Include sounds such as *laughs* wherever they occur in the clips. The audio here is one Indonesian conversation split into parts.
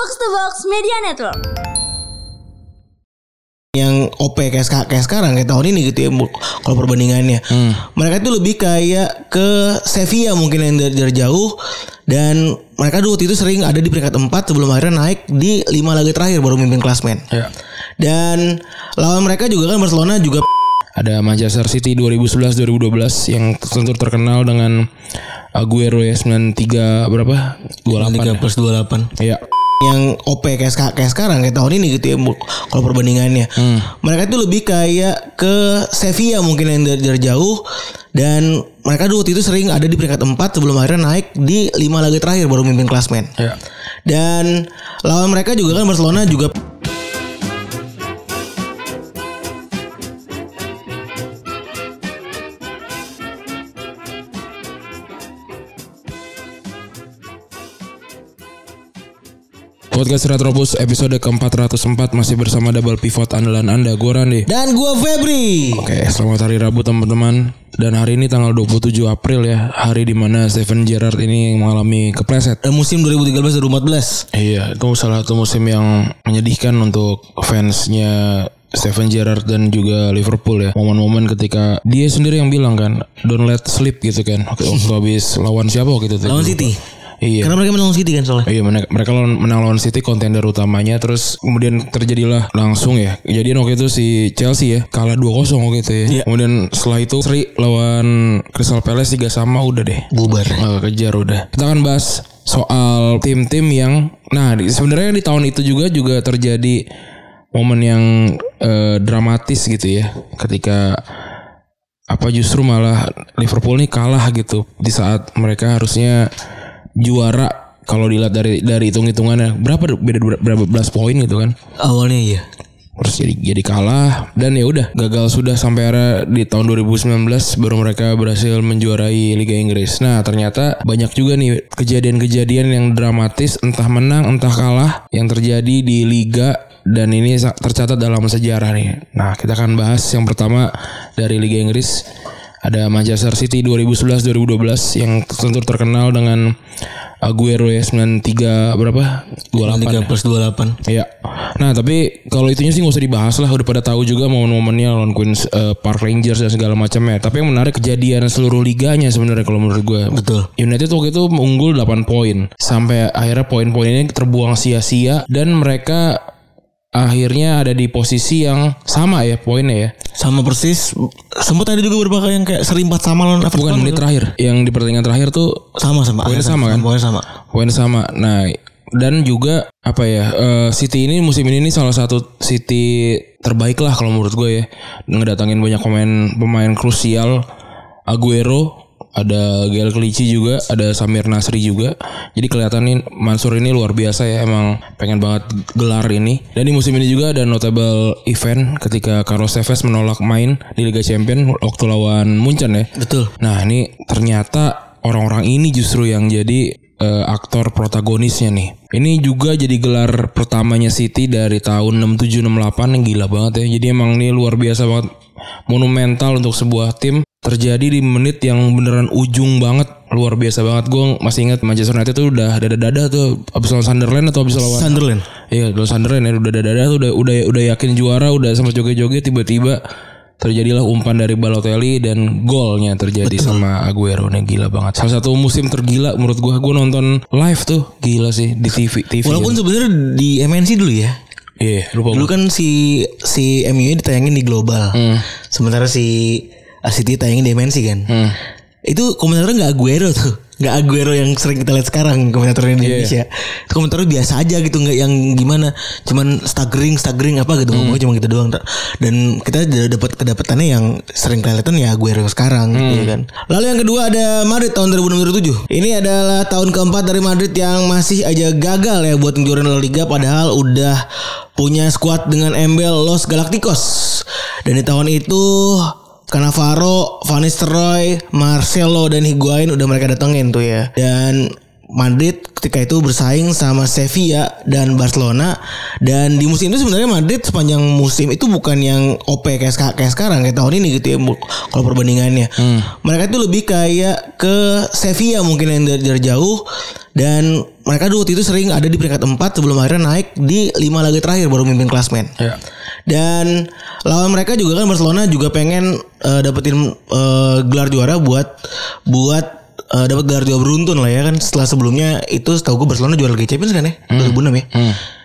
Box to Box Media Network. yang OP kayak, kayak sekarang kayak tahun ini gitu ya kalau perbandingannya mereka itu lebih kayak ke Sevilla mungkin yang dari, dari jauh dan mereka dulu waktu itu sering ada di peringkat 4 sebelum akhirnya naik di lima laga terakhir baru memimpin klasmen Ya. dan lawan mereka juga kan Barcelona juga Ada Manchester City 2011-2012 yang tentu terkenal dengan Aguero ya 93 berapa? 28. 3 plus 28 Iya. Yang OP kayak, kayak sekarang kayak tahun ini gitu ya kalau perbandingannya. Mereka itu lebih kayak ke Sevilla mungkin yang dari, dari jauh. Dan mereka dulu waktu itu sering ada di peringkat 4 sebelum akhirnya naik di lima laga terakhir baru memimpin klasmen. Ya. dan lawan mereka juga kan Barcelona juga Podcast Retropus episode ke-404 masih bersama double pivot andalan Anda, gue Randi. dan gua Febri Oke, selamat hari Rabu teman-teman. Dan hari ini tanggal 27 April ya, hari di mana Steven Gerrard ini mengalami kepleset. Eh, musim 2013-2014 Iya, itu salah satu musim yang menyedihkan untuk fansnya Steven Gerrard dan juga Liverpool ya. Momen-momen ketika dia sendiri yang bilang kan, don't let sleep gitu kan. Waktu *laughs* waktu habis lawan siapa waktu itu? lawan City Iya. karena mereka menang City kan soalnya Iya mereka, mereka lawan, menang lawan City kontender utamanya terus kemudian terjadilah langsung ya kejadian waktu itu si Chelsea ya kalah 2-0 waktu itu ya. Iya. Kemudian setelah itu Sri lawan Crystal Palace 3 sama udah deh. bubar Oh, kejar udah. Kita akan bahas soal tim-tim yang nah sebenarnya di tahun itu juga juga terjadi momen yang eh, dramatis gitu ya ketika apa justru malah Liverpool nih kalah gitu di saat mereka harusnya juara kalau dilihat dari dari hitung-hitungannya. Berapa beda berapa belas poin gitu kan? Awalnya iya. Terus jadi jadi kalah. Dan ya udah gagal sudah sampai era di tahun 2019 baru mereka berhasil menjuarai Liga Inggris. Nah ternyata banyak juga nih kejadian-kejadian yang dramatis. Entah menang entah kalah yang terjadi di Liga. Dan ini tercatat dalam sejarah nih. Nah kita akan bahas yang pertama dari Liga Inggris ada Manchester City 2011-2012 yang tentu terkenal dengan Aguero ya 93 berapa 28 3 plus 28 Iya. Nah tapi kalau itunya sih nggak usah dibahas lah. Udah pada tahu juga momen-momennya lawan Queens eh, Park Rangers dan segala macamnya. Tapi yang menarik kejadian seluruh liganya sebenarnya kalau menurut gue. betul United waktu itu unggul 8 poin. Sampai akhirnya poin-poinnya terbuang sia-sia. Dan mereka akhirnya ada di posisi yang sama ya poinnya ya. sama persis sempat ada juga beberapa yang kayak serimpat sama lawan Everton Bukan menit terakhir. Yang di pertandingan terakhir tuh sama sama Poinnya sama kan? poinnya sama Poin sama. Nah, dan juga apa ya? eh, City ini musim ini nih salah satu City terbaik lah kalau menurut gue ya. Ngedatangin banyak pemain pemain krusial. Aguero, ada Gael Clichy juga, ada Samir Nasri juga. Jadi kelihatan nih Mansur ini luar biasa ya emang pengen banget gelar ini. Dan di musim ini juga ada notable event ketika Carlos Tevez menolak main di Liga Champions waktu lawan Munchen ya. betul Nah ini ternyata orang-orang ini justru yang jadi eh, aktor protagonisnya nih. Ini juga jadi gelar pertamanya City dari tahun 67-68 yang gila banget ya. Jadi emang ini luar biasa banget. Monumental untuk sebuah tim terjadi di menit yang beneran ujung banget. Luar biasa banget. Gue masih ingat Manchester United tuh udah dada-dada tuh. Abis lawan Sunderland atau abis lawan Sunderland. Iya, lawan Sunderland ya udah dada-dada tuh udah udah udah yakin juara, udah sama joget-joget tiba-tiba terjadilah umpan dari Balotelli dan golnya terjadi sama Aguero. Nih gila banget. Salah satu musim tergila menurut gua. Gua nonton live tuh. Gila sih di TV TV. walaupun sebenarnya di MNC dulu ya. Iya, lupa dulu kan si si MU ditayangin di global. Sementara si City tayangin di MNC kan? Hmm. itu komentarnya nggak Aguero tuh. Nggak Aguero yang sering kita lihat sekarang komentatornya di Indonesia. Itu komentarnya biasa aja gitu nggak yang gimana. Cuman staggering staggering apa gitu ngomongnya cuma gitu doang. Dan kita dapat kedapatannya yang sering kelihatan ya Aguero sekarang gitu kan. Lalu yang kedua ada Madrid tahun 2007 ini adalah tahun keempat dari Madrid yang masih aja gagal ya buat ngejuarin La Liga padahal udah punya skuad dengan embel Los Galacticos. Dan di tahun itu Cannavaro, Van Nistelrooy, Marcelo dan Higuain udah mereka datengin tuh ya. Dan Madrid ketika itu bersaing sama Sevilla dan Barcelona dan di musim itu sebenarnya Madrid sepanjang musim itu bukan yang OP kayak, kayak sekarang kayak tahun ini gitu ya kalau perbandingannya mereka itu lebih kayak ke Sevilla mungkin yang dari, dari jauh dan mereka dulu waktu itu sering ada di peringkat 4 sebelum akhirnya naik di 5 laga terakhir baru memimpin klasmen. Ya. Dan lawan mereka juga kan Barcelona juga pengen eh, dapetin eh, gelar juara buat buat eh, dapat gelar juara beruntun lah ya kan. Setelah sebelumnya itu setahu gue Barcelona juara Liga Champions kan ya 2006 ya.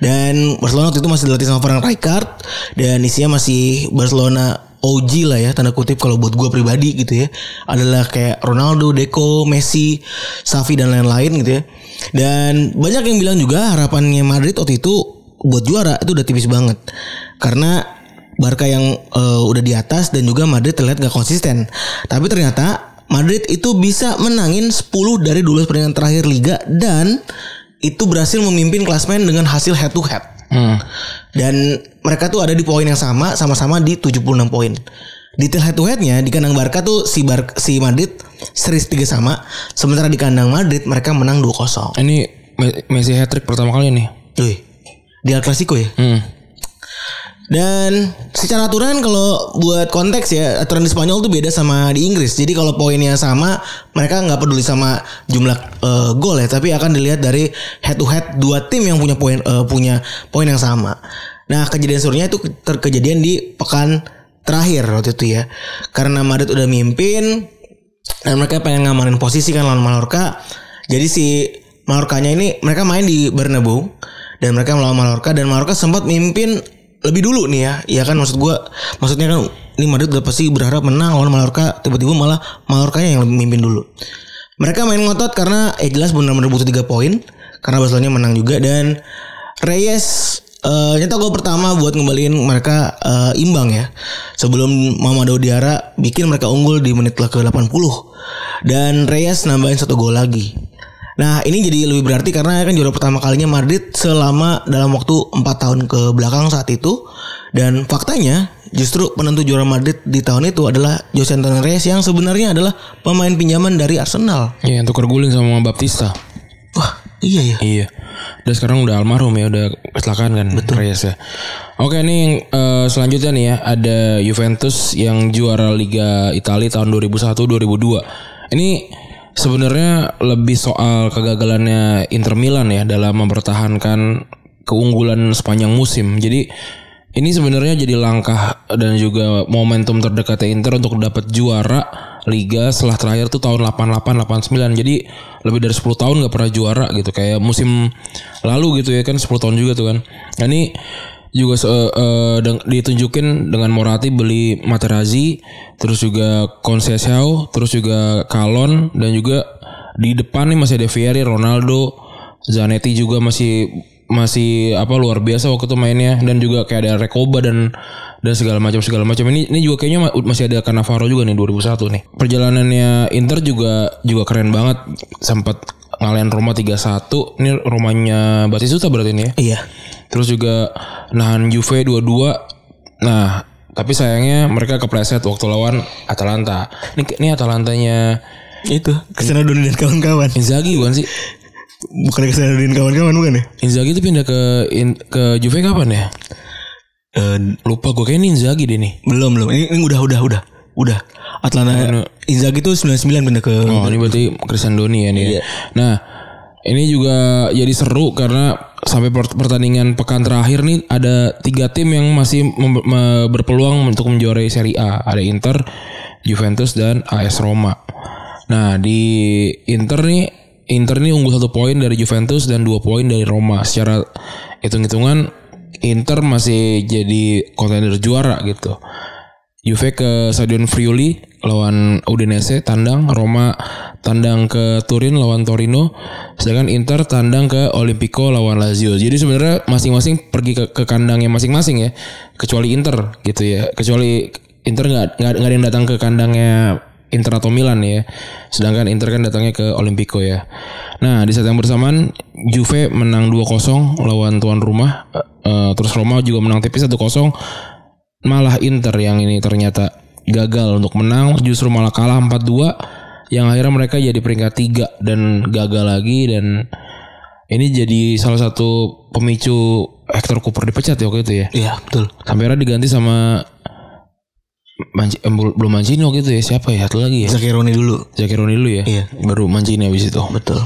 Dan Barcelona waktu itu masih dilatih sama Frank Rijkaard. Dan isinya masih Barcelona OG lah ya tanda kutip kalau buat gue pribadi gitu ya. Adalah kayak Ronaldo, Deco, Messi, Xavi dan lain-lain gitu ya. Dan banyak yang bilang juga harapannya Madrid waktu itu buat juara itu udah tipis banget karena Barca yang eh, udah di atas dan juga Madrid terlihat gak konsisten. Tapi ternyata Madrid itu bisa menangin 10 dari 12 pertandingan terakhir liga dan itu berhasil memimpin klasmen dengan hasil head to head. Hmm. Dan mereka tuh ada di poin yang sama, sama-sama di 76 poin. Detail head to headnya di kandang Barca tuh si Bar si Madrid seri 3 sama, sementara di kandang Madrid mereka menang 2-0. Ini Me- Messi hat trick pertama kali nih. Wih, di El Clasico ya. Hmm. Dan secara aturan kalau buat konteks ya aturan di Spanyol tuh beda sama di Inggris. Jadi kalau poinnya sama, mereka nggak peduli sama jumlah eh, gol ya, tapi akan dilihat dari head to head dua tim yang punya poin eh, punya poin yang sama. Nah kejadian serunya itu terkejadian di pekan terakhir waktu itu ya, karena Madrid udah mimpin dan mereka pengen ngamanin posisi kan lawan Mallorca. Jadi si Mallorcanya ini mereka main di Bernabeu dan mereka melawan Mallorca dan Mallorca sempat mimpin lebih dulu nih ya. Ya kan maksud gua maksudnya kan ini Madrid udah pasti berharap menang lawan Mallorca tiba-tiba malah Mallorcanya yang lebih mimpin dulu. Mereka main ngotot karena eh jelas benar-benar butuh 3 poin karena Barcelona menang juga dan Reyes eh nyetak gol pertama buat ngembaliin mereka eh, imbang ya. Sebelum Mamadou Diarra bikin mereka unggul di menit ke 80 dan Reyes nambahin satu gol lagi. Nah ini jadi lebih berarti karena kan juara pertama kalinya Madrid selama dalam waktu 4 tahun ke belakang saat itu dan faktanya justru penentu juara Madrid di tahun itu adalah Jose Antonio Reyes yang sebenarnya adalah pemain pinjaman dari Arsenal. Iya, yang tuker guling sama Baptista. Wah iya ya. Iya. Dan sekarang udah almarhum ya, udah kecelakaan kan Betul. Reyes ya. Oke nih yang eh, selanjutnya nih ya ada Juventus yang juara Liga Italia tahun 2001-2002. Ini sebenarnya lebih soal kegagalannya Inter Milan ya dalam mempertahankan keunggulan sepanjang musim. Jadi ini sebenarnya jadi langkah dan juga momentum terdekatnya Inter untuk dapat juara Liga setelah terakhir tuh tahun 88 89. Jadi lebih dari 10 tahun nggak pernah juara gitu kayak musim lalu gitu ya kan 10 tahun juga tuh kan. Nah ini juga se- eh, deng- ditunjukin dengan Morati beli Materazzi, terus juga Conceição, terus juga Calon dan juga di depan nih masih ada Vieri, Ronaldo, Zanetti juga masih masih apa luar biasa waktu itu mainnya dan juga kayak ada Rekoba dan dan segala macam segala macam. Ini ini juga kayaknya ma- masih ada Cannavaro juga nih 2001 nih. Perjalanannya Inter juga juga keren banget. Sempat ngalahin Roma 3-1 ini rumahnya Batistuta berarti ini ya? Iya. Terus juga nahan Juve 2-2. Nah, tapi sayangnya mereka kepleset waktu lawan Atalanta. Ini ini Atalantanya Itu ke sana Doni dan kawan-kawan. Inzaghi bukan sih? Bukan dan kawan-kawan bukan ya? Inzaghi itu pindah ke in- ke Juve kapan ya? Eh, Lupa gue kayaknya ini Inzaghi deh nih. belum belum. Ini, ini udah udah udah udah. Atlanta Inzaghi itu 99 pindah ke Oh, ini berarti Christian Doni ya nih. ya. Nah, ini juga jadi seru karena sampai per- pertandingan pekan terakhir nih ada tiga tim yang masih berpeluang untuk menjuarai Serie A. Ada Inter, Juventus dan AS Roma. Nah di Inter nih Inter nih unggul satu poin dari Juventus dan dua poin dari Roma. Secara hitung-hitungan Inter masih jadi kontender juara gitu. Juve ke Stadion Friuli lawan Udinese tandang, Roma tandang ke Turin lawan Torino, sedangkan Inter tandang ke Olimpico lawan Lazio. Jadi sebenarnya masing-masing pergi ke, ke kandangnya masing-masing ya, kecuali Inter gitu ya. Kecuali Inter nggak nggak ada yang datang ke kandangnya Inter atau Milan ya. Sedangkan Inter kan datangnya ke Olimpico ya. Nah, di saat yang bersamaan Juve menang 2-0 lawan tuan rumah. Eh, terus Roma juga menang tipis 1-0 malah Inter yang ini ternyata gagal untuk menang justru malah kalah 4-2 yang akhirnya mereka jadi peringkat 3 dan gagal lagi dan ini jadi salah satu pemicu Hector Cooper dipecat ya waktu itu ya Iya, betul. sampai akhirnya diganti sama Manci, eh, bel- belum Mancini waktu itu ya siapa ya satu lagi ya Zakironi dulu. Zakironi dulu ya Iya. baru Mancini habis itu Betul.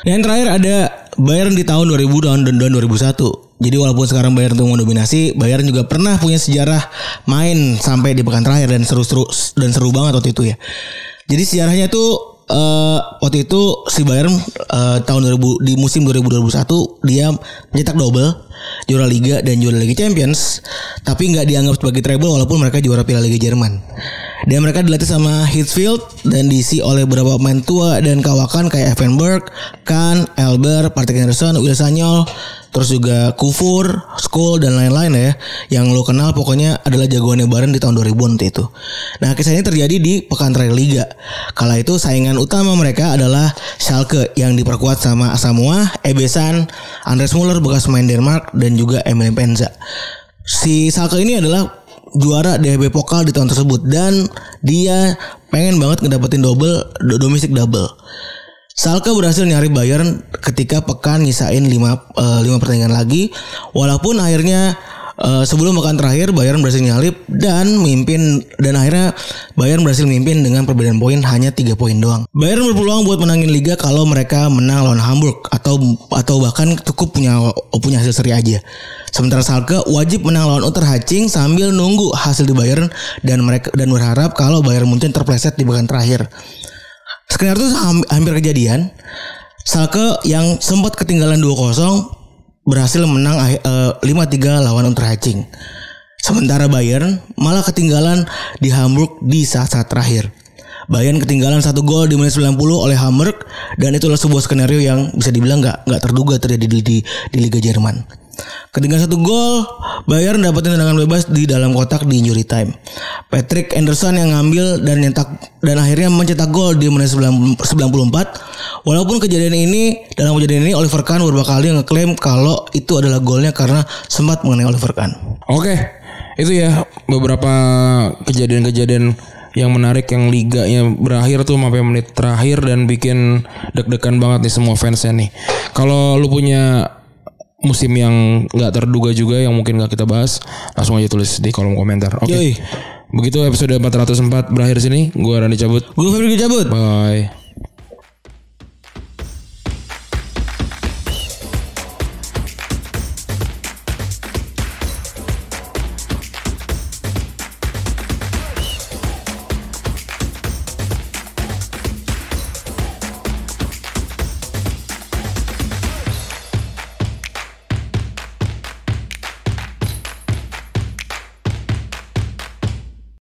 Dan yang terakhir ada Bayern di tahun 2000 dan, dan, dan 2001. Jadi walaupun sekarang Bayern tuh mendominasi, Bayern juga pernah punya sejarah main sampai di pekan terakhir dan seru-seru dan seru banget waktu itu ya. Jadi sejarahnya tuh eh waktu itu si Bayern eh, tahun 2000 di musim 2000-2001 dia mencetak double juara Liga dan juara Liga Champions tapi nggak dianggap sebagai treble walaupun mereka juara Piala Liga Jerman. Dan mereka dilatih sama Hitfield dan diisi oleh beberapa pemain tua dan kawakan kayak Evanberg, Kahn, Elber, Patrick Henderson, Will Sanyol, terus juga Kufur, Skull dan lain-lain ya. Yang lo kenal pokoknya adalah jagoannya Bayern di tahun 2000 nanti itu. Nah kisah terjadi di pekan terakhir Liga. Kala itu saingan utama mereka adalah Schalke yang diperkuat sama Asamoah, Ebesan, Andres Muller bekas pemain Denmark dan juga Emil Penza. Si Schalke ini adalah juara DHB Pokal di tahun tersebut dan dia pengen banget ngedapetin double do- domestic double. Salka berhasil nyari Bayern ketika pekan nyisain 5 5 pertandingan lagi walaupun akhirnya eh, sebelum pekan terakhir Bayern berhasil nyalip dan mimpin dan akhirnya Bayern berhasil mimpin dengan perbedaan poin hanya 3 poin doang. Bayern berpeluang buat menangin liga kalau mereka menang lawan Hamburg atau atau bahkan cukup punya punya hasil seri aja. Sementara Schalke wajib menang lawan Unterhaching sambil nunggu hasil di Bayern dan mereka dan berharap kalau Bayern Munchen terpleset di pekan terakhir. Skenario itu ham- hampir kejadian. Schalke yang sempat ketinggalan 2-0 berhasil menang ah- eh, 5-3 lawan Unterhaching. Sementara Bayern malah ketinggalan di Hamburg di saat-saat terakhir. Bayern ketinggalan satu gol di menit 90 oleh Hamburg dan itulah sebuah skenario yang bisa dibilang nggak nggak terduga terjadi di, di, di Liga Jerman. Ketinggalan satu gol, Bayern dapetin tendangan bebas di dalam kotak di injury time. Patrick Anderson yang ngambil dan nyetak dan akhirnya mencetak gol di menit 90 94. Walaupun kejadian ini dalam kejadian ini Oliver Kahn beberapa kali ngeklaim kalau itu adalah golnya karena sempat mengenai Oliver Kahn. Oke, itu ya beberapa kejadian-kejadian yang menarik yang liganya berakhir tuh sampai menit terakhir dan bikin deg-degan banget nih semua fansnya nih. Kalau lu punya musim yang nggak terduga juga yang mungkin nggak kita bahas, langsung aja tulis di kolom komentar. Oke. Yoi. Begitu episode 404 berakhir sini. Gua Rani cabut. Gue Febri cabut. Bye.